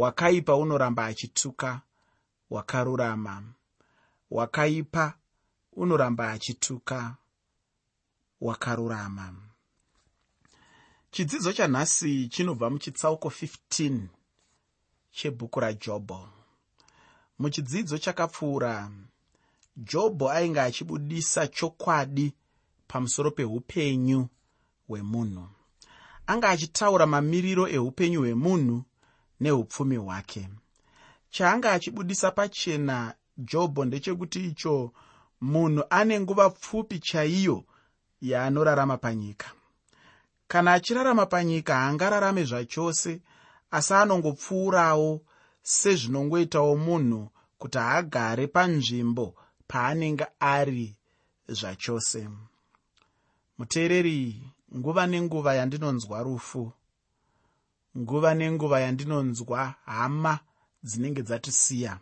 wakaipa unoramba achituka wakarurama. Wakaipa unoramba achituka wakarurama. Chidzidzo chanhasi chinobva muchitsauko 15 chebhuku rajobho muchidzidzo chakapfuura jobho ainge achibudisa chokwadi pamusoro peupenyu hwemunhu. Anga achitaura mamiriro eupenyu hwemunhu neupfumi hwake. Chaanga achibudisa pachena jobho ndechekuti icho munhu ane nguva pfupi chaiyo yaanorarama panyika. Kana achirarama panyika haangararame zvachose asi anongopfuurawo sezvinongoitawo munhu kuti haagare panzvimbo paanenge ari zvachose. Muteereri nguva nenguva yandinonzwa rufu nguva nenguva yandinonzwa hama dzinenge dzatisiya.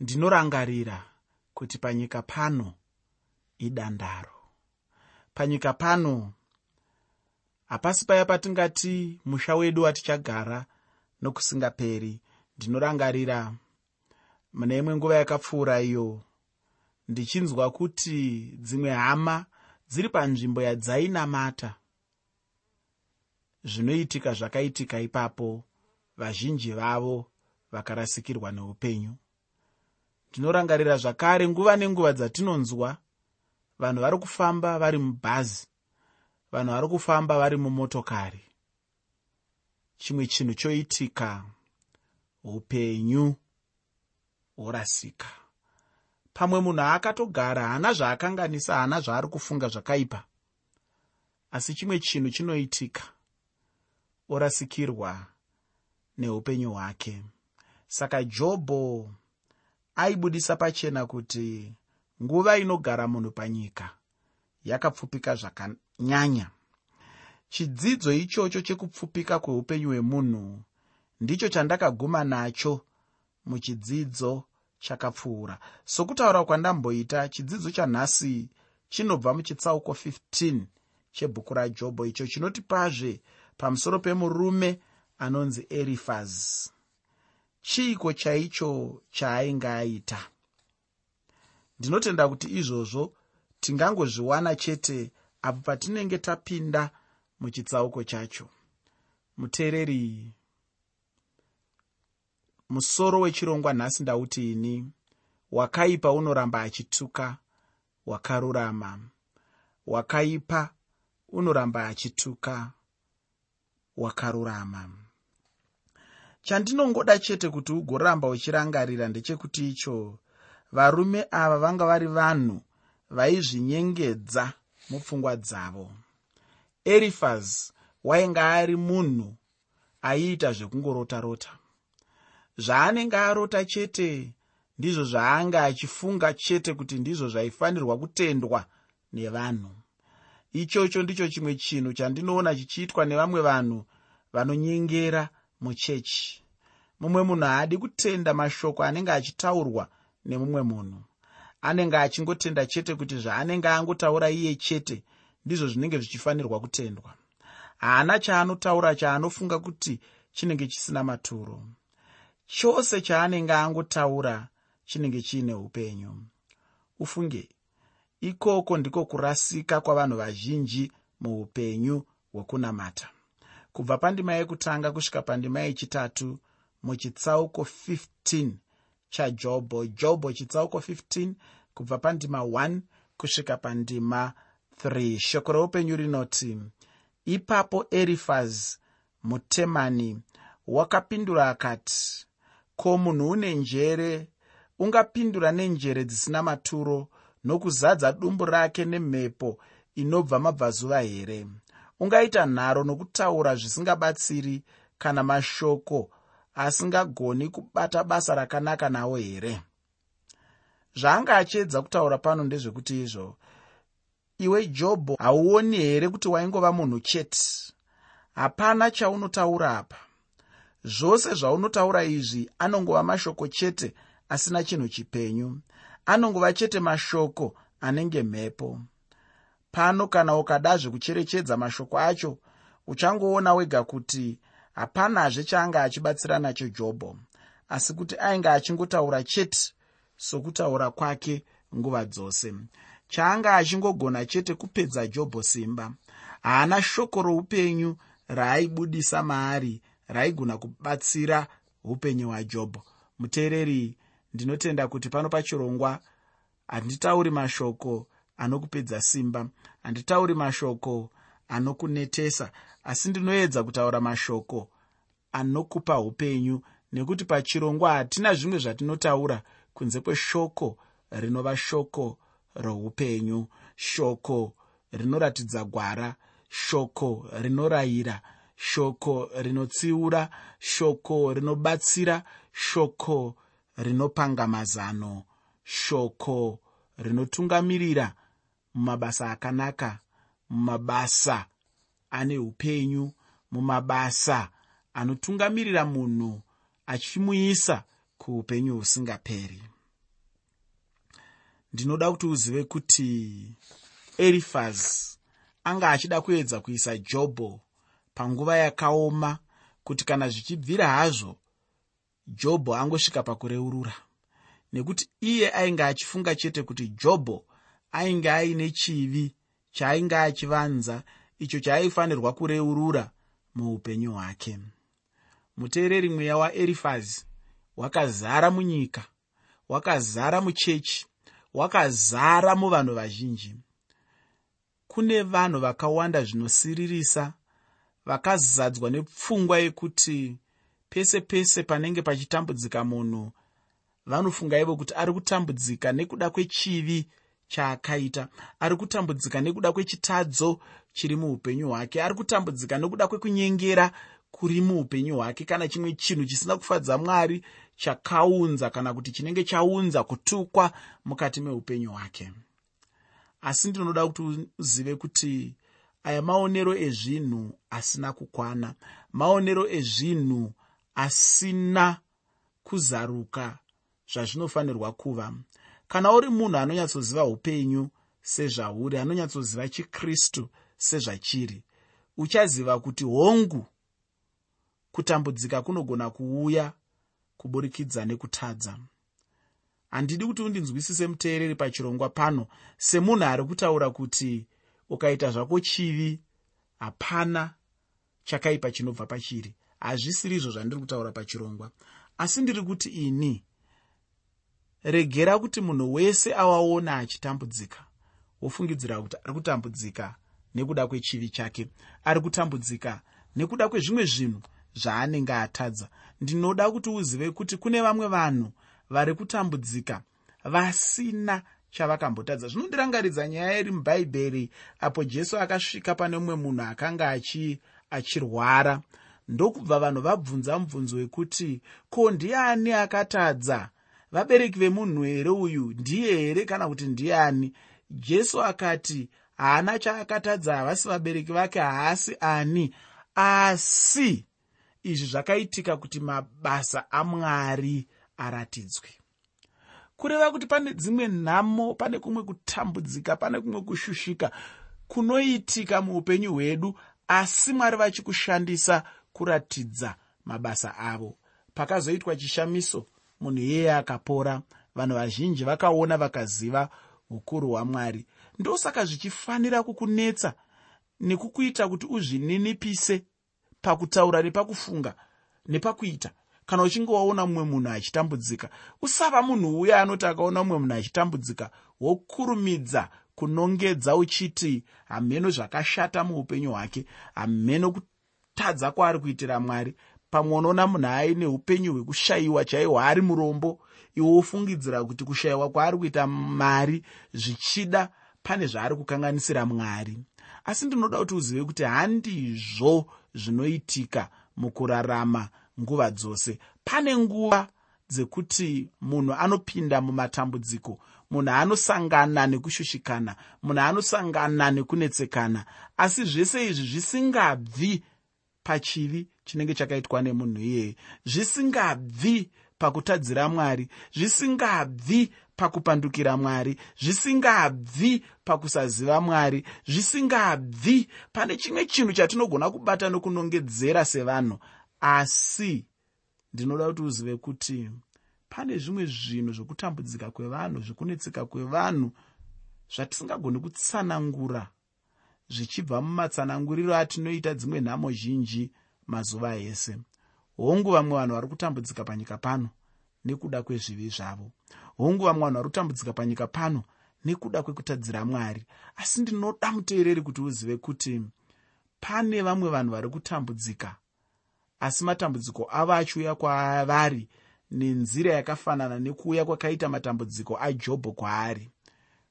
Ndinorangarira kuti panyika pano idandaro. Panyika pano hapasi paya patingati musha wedu watichagara nokusingaperi ndinorangarira. Mune imwe nguva yakapfuura iyo ndichinzwa kuti dzimwe hama dziri panzvimbo yadzainamata zvinoitika zvakaitika ipapo vazhinji vavo vakarasikirwa neupenyu. Ndinorangarira zvakare nguva nenguva dzatinonzwa vanhu vari kufamba vari mubhazi vanhu vari kufamba vari mumotokari. Chimwe chinhu choitika upenyu hworasika pamwe munhu akatogara haana zvaakanganisa haana zvaari kufunga zvakaipa asi chimwe chinhu chinoitika orasikirwa neupenyu hwake. Saka jobho aibudisa pachena kuti nguva inogara munhu panyika yakapfupika zvakanyanya. Chidzidzo ichocho chekupfupika kweupenyu hwemunhu ndicho chandakaguma nacho muchidzidzo chakapfuura. Sokutaura kwandamboita chidzidzo chanhasi chinobva muchitsauko 15 chebhuku rajobho icho chinotipazve pamusoro pemurume anonzi erifaz. Chiiko chaicho chaainge aita ndinotenda kuti izvozvo tingangozviwana chete apo patinenge tapinda muchitsauko chacho. Muteereri musoro wechirongwa nhasi ndauti ini wakaipa unoramba achituka wakarurama. Wakaipa unoramba achituka wakarurama. Chandinongoda chete kuti ugoramba uchirangarira ndechekuti icho. Varume ava vanga vari vanhu vaizvinyengedza mupfungwa dzavo. Erifaz wainge ari munhu aiita zvekungorota-rota. Zvaanenge arota chete ndizvo zvaanga achifunga chete kuti ndizvo zvaifanirwa kutendwa nevanhu ichocho ndicho chimwe chinhu chandinoona chichiitwa nevamwe vanhu vanonyengera muchechi. Mumwe munhu haadi kutenda mashoko anenge achitaurwa nemumwe munhu. Anenge achingotenda chete kuti zvaanenge angotaura iye chete ndizvo zvinenge zvichifanirwa kutendwa. Haana chaanotaura chaanofunga kuti chinenge chisina maturo. Chose chaanenge angotaura chinenge chiine upenyu. Ufunge ikoko ndiko kurasika kwavanhu vazhinji muupenyu hwekunamata kubva pandima yekutanga kusvika pandima yechitatu muchitsauko 15 chajobho jobho chitsauko 15 kubva pandima 1 kusvika pandima 3 shoko reupenyu rinoti ipapo erifaz mutemani wakapindura akati ko munhu une njere? Ungapindura nenjere dzisina maturo nokuzadza dumbu rake nemhepo inobva mabvazuva here? Ungaita nharo nokutaura zvisingabatsiri kana mashoko asingagoni kubata basa rakanaka nawo here? Zvaanga achiedza kutaura pano ndezvekuti izvo. Iwe jobho hauoni here kuti waingova munhu chete? Hapana chaunotaura apa. Zvose zvaunotaura izvi anongova mashoko chete asina chinhu chipenyu anongova chete mashoko anenge mhepo. Pano kana ukadazve kucherechedza mashoko acho uchangoona wega kuti hapanazve chaanga achibatsira nacho jobho asi kuti ainge achingotaura chete sokutaura kwake nguva dzose. Chaanga achingogona chete kupedza jobho simba. Haana shoko roupenyu raaibudisa maari raigona kubatsira upenyu hwajobho muteereri ndinotenda kuti pano pachirongwa handitauri mashoko anokupedza simba handitauri mashoko anokunetesa asi ndinoedza kutaura mashoko anokupa upenyu nekuti pachirongwa hatina zvimwe zvatinotaura kunze kweshoko rinova shoko roupenyu shoko rinoratidza gwara shoko rinorayira shoko rinotsiura shoko rinobatsira shoko rinopanga mazano shoko rinotungamirira mumabasa akanaka mumabasa ane upenyu mumabasa anotungamirira munhu achimuisa kuupenyu husingaperi. Ndinoda kuti uzive kuti erifaz anga achida kuedza kuisa jobho panguva yakaoma kuti kana zvichibvira hazvo jobho angosvika pakureurura. Nekuti iye ainge achifunga chete kuti jobho ainge aine chivi chaainge achivanza icho chaaifanirwa kureurura muupenyu hwake. Muteereri mweya waerifazi wakazara munyika wakazara muchechi wakazara muvanhu vazhinji. Kune vanhu vakawanda zvinosiririsa vakazadzwa nepfungwa yekuti pese pese panenge pachitambudzika munhu vanofunga ivo kuti ari kutambudzika nekuda kwechivi chaakaita ari kutambudzika nekuda kwechitadzo chiri muupenyu hwake ari kutambudzika nekuda kwekunyengera kuri muupenyu hwake. Kana chimwe chinhu chisina kufadza mwari chakaunza kana kuti chinenge chaunza kutukwa mukati meupenyu hwake. Asi ndinoda kuti uzive kuti aya maonero ezvinhu asina kukwana. Maonero ezvinhu asina kuzaruka zvazvinofanirwa kuva. Kana uri munhu anonyatsoziva upenyu sezvauri anonyatsoziva chikristu sezvachiri uchaziva kuti hongu kutambudzika kunogona kuuya kuburikidza nekutadza. Handidi kuti undinzwisise muteereri pachirongwa pano semunhu ari kutaura kuti ukaita zvako chivi hapana chakaipa chinobva pachiri hazvisiri izvo zvandiri kutaura pachirongwa. Asi ndiri kuti ini regera kuti munhu wese awaona achitambudzika. Wofungidzira kuti ari kutambudzika nekuda kwechivi chake ari kutambudzika nekuda kwezvimwe zvinhu zvaanenge atadza. Ndinoda kuti uzive kuti kune vamwe vanhu vari kutambudzika vasina chavakambotadza. Zvinondirangaridza nyaya iri mubhaibheri apo jesu akasvika pane mumwe munhu akanga achi achirwara ndokubva vanhu vabvunza mubvunzo wekuti ko ndiani akatadza? Vabereki vemunhu here uyu? Ndiye here kana kuti ndiani? Jesu akati haana chaakatadza havasi vabereki vake haasi ani. Asi izvi zvakaitika kuti mabasa amwari aratidzwe. Kureva kuti pane dzimwe nhamo pane kumwe kutambudzika pane kumwe kushushika kunoitika muupenyu hwedu asi mwari vachikushandisa kuratidza mabasa avo. Pakazoitwa chishamiso munhu iyeye akapora. Vanhu vazhinji vakaona vakaziva ukuru hwamwari. Ndosaka zvichifanira kukunetsa nekukuita kuti uzvininipise pakutaura nepakufunga nepakuita. Kana uchinge waona mumwe munhu achitambudzika usava munhu uya anoti akaona mumwe munhu achitambudzika wokurumidza kunongedza uchiti hameno zvakashata muupenyu hwake hameno kutadza kwaari kuitira mwari pamwe unoona munhu aine upenyu hwekushayiwa chaihwo ari murombo iwe wofungidzira kuti kushayiwa kwaari kuita mari zvichida pane zvaari kukanganisira mwari. Asi ndinoda kuti uzive kuti handizvo zvinoitika mukurarama nguva dzose. Pane nguva dzekuti munhu anopinda mumatambudziko munhu anosangana nekushushikana munhu anosangana nekunetsekana asi zvese izvi zvisingabvi pachivi chinenge chakaitwa nemunhu iyeye zvisingabvi pakutadzira mwari zvisingabvi pakupandukira mwari zvisingabvi pakusaziva mwari zvisingabvi pane chimwe chinhu chatinogona kubata nokunongedzera sevanhu. Asi ndinoda kuti uzive kuti pane zvimwe zvinhu zvokutambudzika kwevanhu zvekunetseka kwevanhu zvatisingagoni kutsanangura zvichibva mumatsananguriro atinoita dzimwe nhamo zhinji mazuva ese. Hongu vamwe vanhu vari kutambudzika panyika pano nekuda kwezvivi zvavo. Hongu vamwe vanhu vari kutambudzika panyika pano nekuda kwekutadzira mwari. Asi ndinoda muteereri kuti uzive kuti pane vamwe vanhu vari kutambudzika asi matambudziko avo achiuya kwavari nenzira yakafanana nekuuya kwakaita matambudziko ajobho kwaari.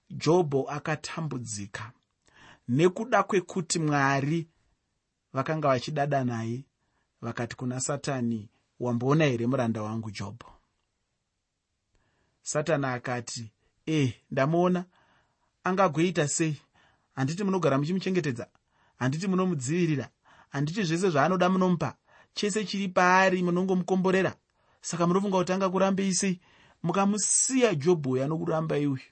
Jobho akatambudzika nekuda kwekuti mwari vakanga vachidada naye vakati kuna satani wamboona here muranda wangu jobho? Satani akati e ndamuona. Angagoita sei? Handiti munogara muchimuchengetedza? Handiti munomudzivirira? Handiti zvese zvaanoda munomupa? Chese chiri paari munongomukomborera? Saka munofunga kuti angakurambei sei? Mukamusiya jobho uyo anokurambai uyu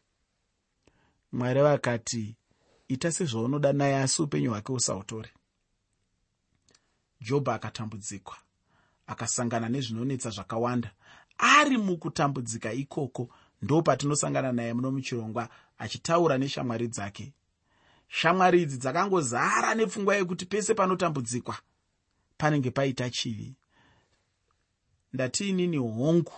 mwari vakati ita sezvaunoda naye asi upenyu hwake usautore jobho akatambudzikwa akasangana nezvinonetsa zvakawanda. Ari mukutambudzika ikoko ndo patinosangana naye muno muchirongwa achitaura neshamwari dzake. Shamwari idzi dzakangozara nepfungwa yekuti pese panotambudzikwa panenge paita chivi. Ndatiinini hongu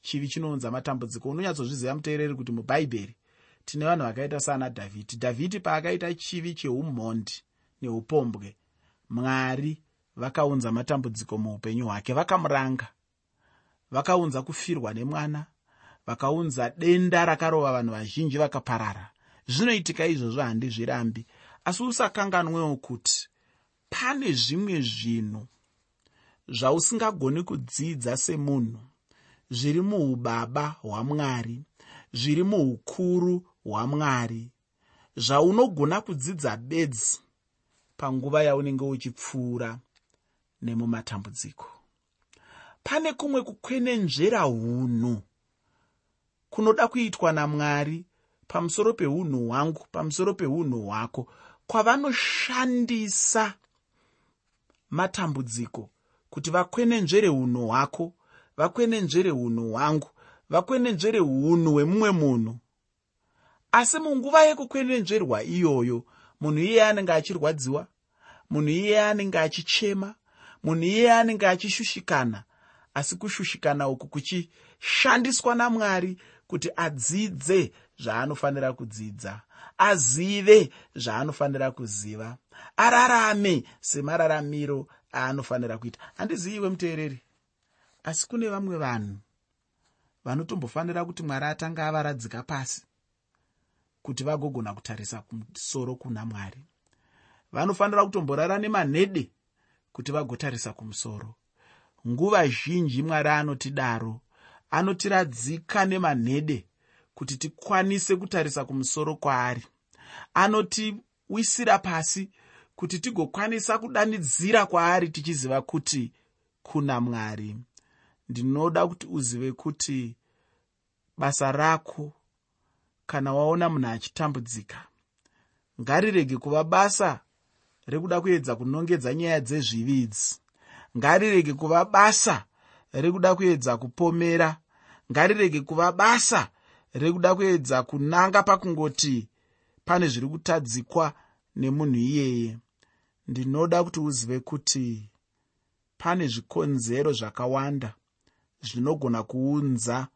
chivi chinounza matambudziko unonyatsozviziva muteereri kuti mubhaibheri tine vanhu vakaita saana dhavhidhi dhavhidhi paakaita chivi cheumhondi neupombwe mwari vakaunza matambudziko muupenyu hwake. Vakamuranga vakaunza kufirwa nemwana vakaunza denda rakarova vanhu vazhinji vakaparara. Zvinoitika izvozvo handizvirambi. Asi usakanganwewo kuti pane zvimwe zvinhu zvausingagoni kudzidza semunhu. Zviri muubaba hwamwari zviri muukuru hwamwari zvaunogona kudzidza bedzi panguva yaunenge uchipfuura nemumatambudziko. Pane kumwe kukwenenzvera unhu kunoda kuitwa namwari pamusoro peunhu hwangu pamusoro peunhu hwako kwavanoshandisa matambudziko kuti vakwenenzvere unhu hwako vakwenenzvere unhu hwangu vakwenenzvere unhu hwemumwe munhu asi munguva yekukwenenzverwa iyoyo munhu iye anenge achirwadziwa munhu iye anenge achichema munhu iye anenge achishushikana. Asi kushushikana uku kuchishandiswa namwari kuti adzidze zvaanofanira kudzidza azive zvaanofanira kuziva ararame semararamiro aanofanira kuita. Handiziviwe muteereri asi kune vamwe vanhu vanotombofanira kuti mwari atanga avaradzika pasi kuti vagogona kutarisa kumusoro kuna mwari. Vanofanira kutomborara nemanhede kuti vagotarisa kumusoro. Nguva zhinji mwari anotidaro anotiradzika nemanhede kuti tikwanise kutarisa kumusoro kwaari. Anotiwisira pasi kuti tigokwanisa kudanidzira kwaari tichiziva kuti kuna mwari. Ndinoda kuti uzive kuti basa rako kana waona munhu achitambudzika ngarirege kuva basa rekuda kuedza kunongedza nyaya dzezvividzi ngarirege kuva basa rekuda kuedza kupomera. Ngarirege kuva basa rekuda kuedza kunanga pakungoti pane zviri kutadzikwa nemunhu iyeye. Ndinoda kuti uzive kuti pane zvikonzero zvakawanda zvinogona kuunza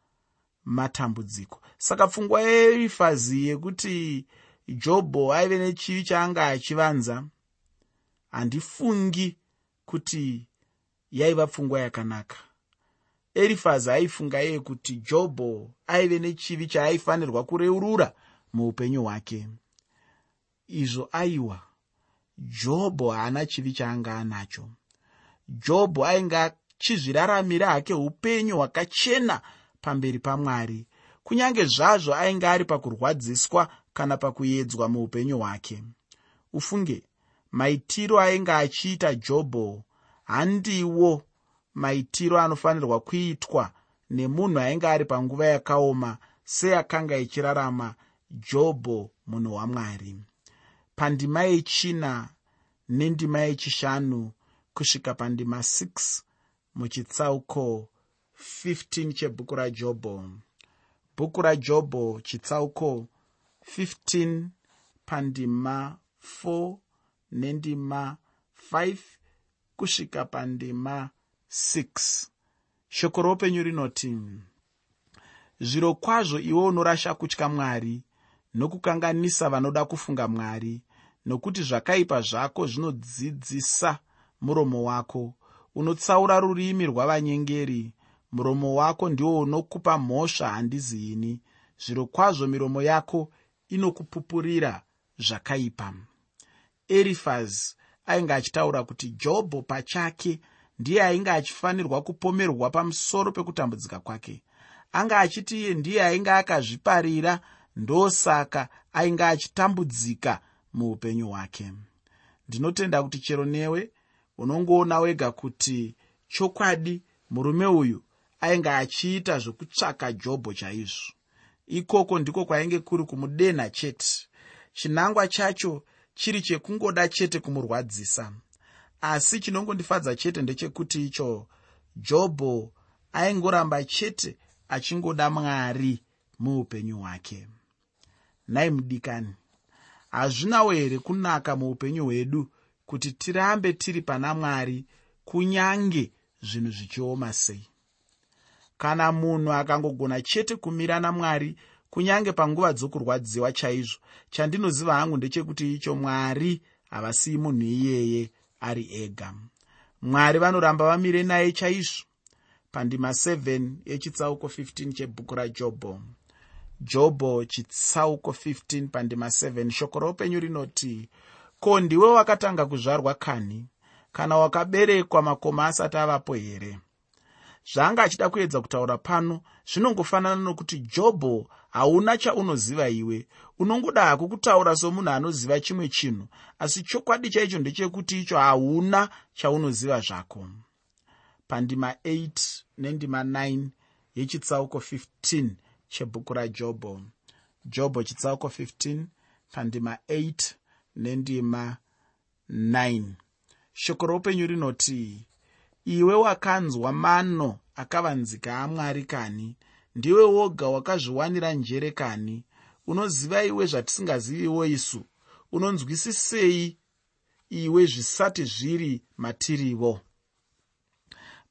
matambudziko. Saka pfungwa yeifazi yekuti jobho aive nechivi chaanga achivanza handifungi kuti yaiva pfungwa yakanaka. Erifazi aifunga iye kuti jobho aive nechivi chaaifanirwa kureurura muupenyu hwake. Izvo aiwa jobho haana chivi chaanga anacho. Jobho ainge achizviraramira hake upenyu hwakachena pamberi pamwari kunyange zvazvo ainge ari pakurwadziswa kana pakuedzwa muupenyu hwake. Ufunge maitiro ainge achiita jobho handiwo maitiro anofanirwa kuitwa nemunhu ainge ari panguva yakaoma seyakanga ichirarama jobho munhu wamwari pandima yechina nendima yechishanu kusvika pandima 6 muchitsauko 15 chebhuku rajobho bhuku rajobho chitsauko 15 pandima 4 nendima 5 kusvika pandima 6 shoko roupenyu rinoti zviro kwazvo iwe unorasha kutya mwari nokukanganisa vanoda kufunga mwari nokuti zvakaipa zvako zvinodzidzisa muromo wako. Unotsaura rurimi rwavanyengeri muromo wako ndiwo unokupa mhosva handiziini zviro kwazvo miromo yako inokupupurira zvakaipa. Erifazi ainge achitaura kuti jobho pachake ndiye ainge achifanirwa kupomerwa pamusoro pekutambudzika kwake. Anga achiti iye ndiye ainge akazviparira ndosaka ainge achitambudzika muupenyu hwake. Ndinotenda kuti chero newe unongoona wega kuti chokwadi murume uyu ainge achiita zvokutsvaka jobho chaizvo. Ikoko ndiko kwainge kuri kumudenha chete. Chinangwa chacho chiri chekungoda chete kumurwadzisa. Asi chinongondifadza chete ndechekuti icho jobho aingoramba chete achingoda mwari muupenyu hwake. Nhai mudikani hazvinawo here kunaka muupenyu hwedu kuti tirambe tiri pana mwari kunyange zvinhu zvichioma sei kana munhu akangogona chete kumira namwari kunyange panguva dzokurwadziwa chaizvo chandinoziva hangu ndechekuti icho mwari havasiyi munhu iyeye ari ega. Mwari vanoramba vamire naye chaizvo. Pandima 7 yechitsauko 15 chebhuku rajobho. Jobho chitsauko 15 pandima 7 shoko roupenyu rinoti ko ndiwe wakatanga kuzvarwa kani? Kana wakaberekwa makoma asati avapo here zvaanga achida kuedza kutaura pano zvinongofanana nokuti jobho hauna chaunoziva iwe. Unongoda hako kutaura somunhu anoziva chimwe chinhu asi chokwadi chaicho ndechekuti icho hauna chaunoziva zvako. Pandima 8 nendima 9 yechitsauko 15 chebhuku rajobho. Jobho chitsauko 15 pandima 8 nendima 9 shoko roupenyu rinoti iwe wakanzwa mano akavanzika amwari kani? Ndiwe woga wakazviwanira njere kani? Unoziva iwe zvatisingaziviwo isu? Unonzwisisei iwe zvisati zviri matirivo?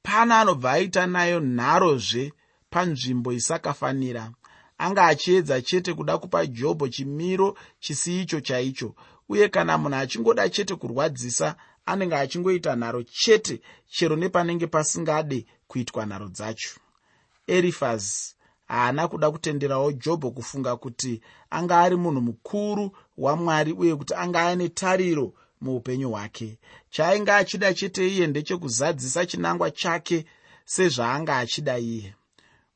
Pana anobva aita nayo nharozve panzvimbo isakafanira. Anga achiedza chete kuda kupa jobho chimiro chisi icho chaicho. Uye kana munhu achingoda chete kurwadzisa anenge achingoita nharo chete chero nepanenge pasingade kuitwa nharo dzacho. Erifazi haana kuda kutenderawo jobho kufunga kuti anga ari munhu mukuru wamwari uye kuti anga ane tariro muupenyu hwake. Chaainge achida chete iye ndechekuzadzisa chinangwa chake sezvaanga achida iye.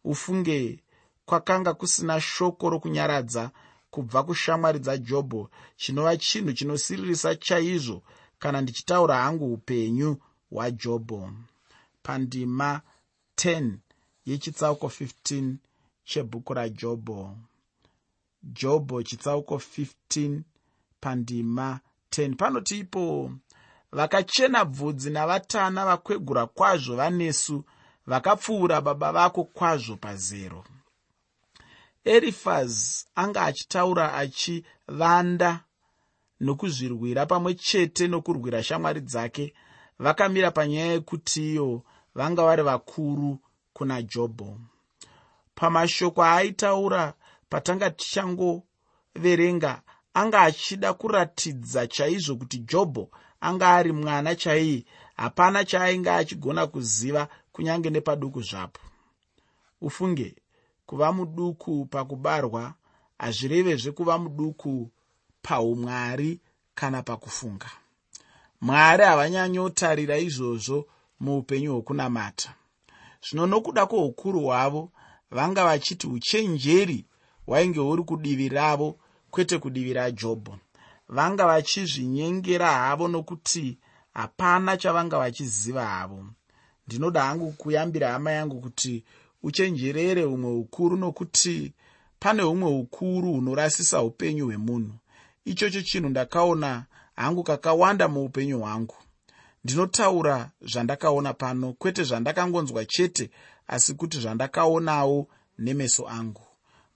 Ufunge kwakanga kusina shoko rokunyaradza kubva kushamwari dzajobho chinova chinhu chinosiririsa chaizvo kana ndichitaura hangu upenyu hwajobho. Pandima 10 yechitsauko 15 chebhuku rajobho. Jobho chitsauko 15 pandima 10 panoti ipo vakachena bvudzi navatana vakwegura kwazvo vanesu vakapfuura baba vako kwazvo pazero. Erifazi anga achitaura achivanda nokuzvirwira pamwe chete nokurwira shamwari dzake vakamira panyaya yekuti iyo vanga vari vakuru kuna jobho. Pamashoko aaitaura patanga tichangoverenga anga achida kuratidza chaizvo kuti jobho anga ari mwana chaiye hapana chaainge achigona kuziva kunyange nepaduku zvapo. Ufunge kuva muduku pakubarwa hazvirevezve kuva muduku paumwari kana pakufunga. Mwari havanyanyotarira izvozvo muupenyu hwokunamata. Zvino nokuda kwoukuru hwavo vanga vachiti uchenjeri hwainge huri kudivi ravo kwete kudivi rajobho. Vanga vachizvinyengera havo nokuti hapana chavanga vachiziva havo. Ndinoda hangu kuyambira hama yangu kuti uchenjerere humwe ukuru nokuti pane humwe ukuru hunorasisa upenyu hwemunhu ichocho chinhu ndakaona hangu kakawanda muupenyu hwangu. Ndinotaura zvandakaona pano kwete zvandakangonzwa chete asi kuti zvandakaonawo nemeso angu.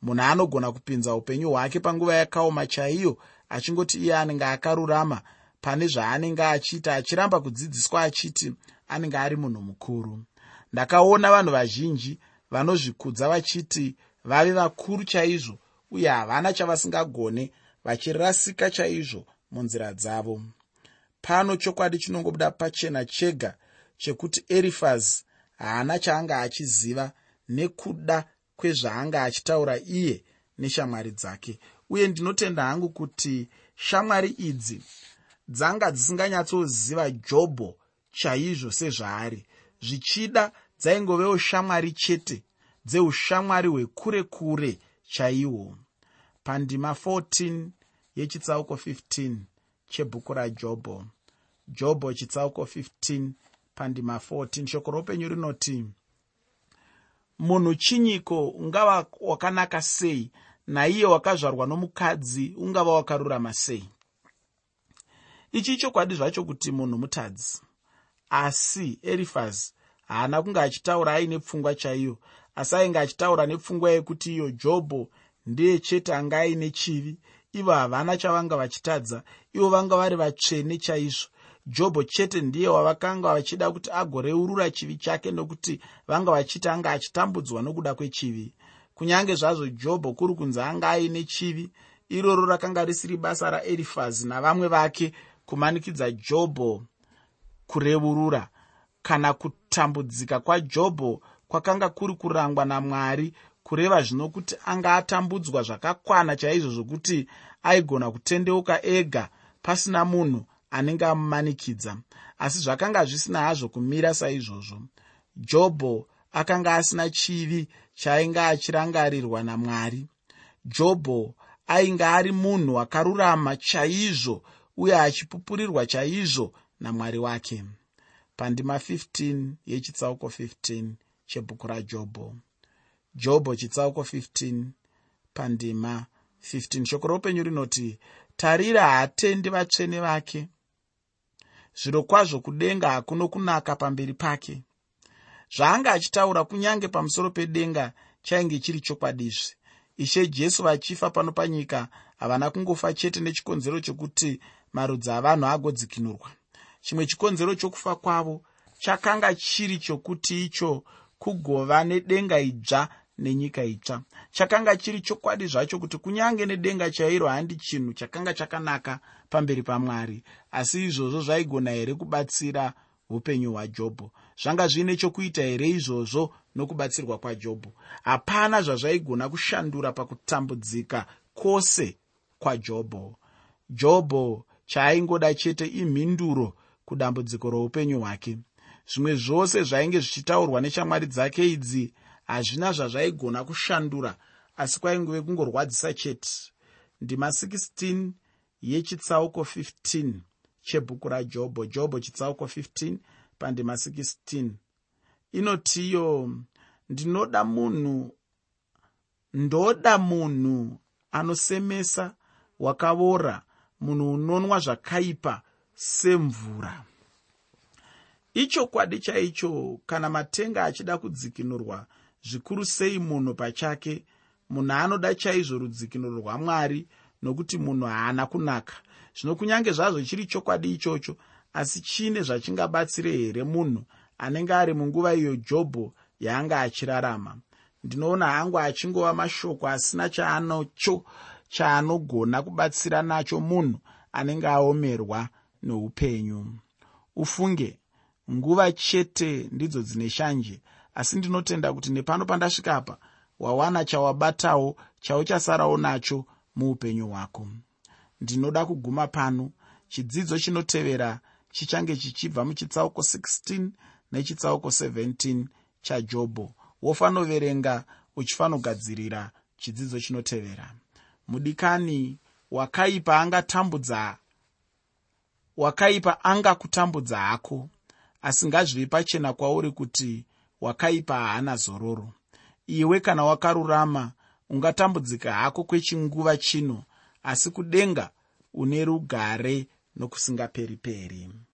Munhu anogona kupinza upenyu hwake panguva yakaoma chaiyo achingoti iye anenge akarurama pane zvaanenge achiita achiramba kudzidziswa achiti anenge ari munhu mukuru. Ndakaona vanhu vazhinji vanozvikudza vachiti vave vakuru chaizvo uye havana chavasingagone vachirasika chaizvo munzira dzavo. Pano chokwadi chinongobuda pachena chega chekuti erifas haana chaanga achiziva nekuda kwezvaanga achitaura iye neshamwari dzake. Uye ndinotenda hangu kuti shamwari idzi dzanga dzisinganyatsoziva jobho chaizvo sezvaari. Zvichida dzaingovewo shamwari chete dzeushamwari hwekure kure chaihwo pandima 14 yechitsauko 15 chebhuku rajobho. Jobho chitsauko 15 pandima 14 shoko roupenyu rinoti munhu chinyiko ungava wakanaka sei? Naiye wakazvarwa nomukadzi ungava wakarurama sei? Ichi chokwadi zvacho kuti munhu mutadzi asi erifazi haana kunge achitaura aine pfungwa chaiyo asi ainge achitaura nepfungwa yekuti iyo jobho ndeye chete anga aine chivi. Ivo havana chavanga vachitadza ivo vanga vari vatsvene chaizvo. Jobho chete ndiye wavakanga vachida kuti agoreurura chivi chake nokuti vanga vachiti anga achitambudzwa nokuda kwechivi. Kunyange zvazvo jobho kuri kunzi anga aine chivi iroro rakanga risiri basa raerifazi navamwe vake kumanikidza jobho kureurura. Kana kutambudzika kwajobho kwakanga kuri kurangwa namwari kureva zvino kuti anga atambudzwa zvakakwana chaizvo zvokuti aigona kutendeuka ega pasina munhu anenge amumanikidza. Asi zvakanga zvisina hazvo kumira saizvozvo. Jobho akanga asina chivi chaainge achirangarirwa namwari. Jobho ainge ari munhu akarurama chaizvo uye achipupurirwa chaizvo namwari wake. Pandima 15 yechitsauko 15 chebhuku rajobho jobho chitsauko 15 pandima 15 shoko roupenyu rinoti tarira haatendi vatsvene vake. Zviro kwazvo kudenga hakuno kunaka pamberi pake. Zvaanga achitaura kunyange pamusoro pedenga chainge chiri chokwadizve ishe jesu vachifa pano panyika havana kungofa chete nechikonzero chokuti marudzi avanhu agodzikinurwa. Chimwe chikonzero chokufa kwavo chakanga chiri chokuti icho kugova nedenga idzva nenyika itsva. Chakanga chiri chokwadi zvacho kuti kunyange nedenga chairo handi chinhu chakanga chakanaka pamberi pamwari asi izvozvo zvaigona here kubatsira upenyu hwajobho? Zvanga zviine chokuita here izvozvo nokubatsirwa kwajobho? Hapana zvazvaigona kushandura pakutambudzika kwose kwajobho. Jobho chaaingoda chete imhinduro kudambudziko roupenyu hwake. Zvimwe zvose zvainge zvichitaurwa neshamwari dzake idzi hazvina zvazvaigona kushandura asi kwaingove kungorwadzisa chete. Ndima 16 yechitsauko 15 chebhuku rajobho jobho chitsauko 15 pandima 16 inotiyo ndinoda munhu ndoda munhu anosemesa wakavora munhu unonwa zvakaipa semvura. Ichokwadi chaicho kana matenga achida kudzikinurwa zvikuru sei munhu pachake. Munhu anoda chaizvo rudzikinuro rwamwari nokuti munhu haana kunaka. Zvino kunyange zvazvo chiri chokwadi ichocho asi chiine zvachingabatsire here munhu anenge ari munguva iyo jobho yaanga achirarama? Ndinoona hangu achingova mashoko asina chaanocho chaanogona kubatsira nacho munhu anenge aomerwa neupenyu. Ufunge nguva chete ndidzo dzine shanje asi ndinotenda kuti nepano pandasvika apa wawana chawabatawo chauchasarawo nacho muupenyu hwako. Ndinoda kuguma pano chidzidzo chinotevera chichange chichibva muchitsauko 16 nechitsauko 17 chajobho wofanoverenga uchifanogadzirira chidzidzo chinotevera. Mudikani wakaipa angatambudza wakaipa angakutambudza hako. Asi ngazvive pachena kwauri kuti wakaipa haana zororo. Iwe kana wakarurama ungatambudzika hako kwechinguva chino asi kudenga une rugare nokusingaperi peri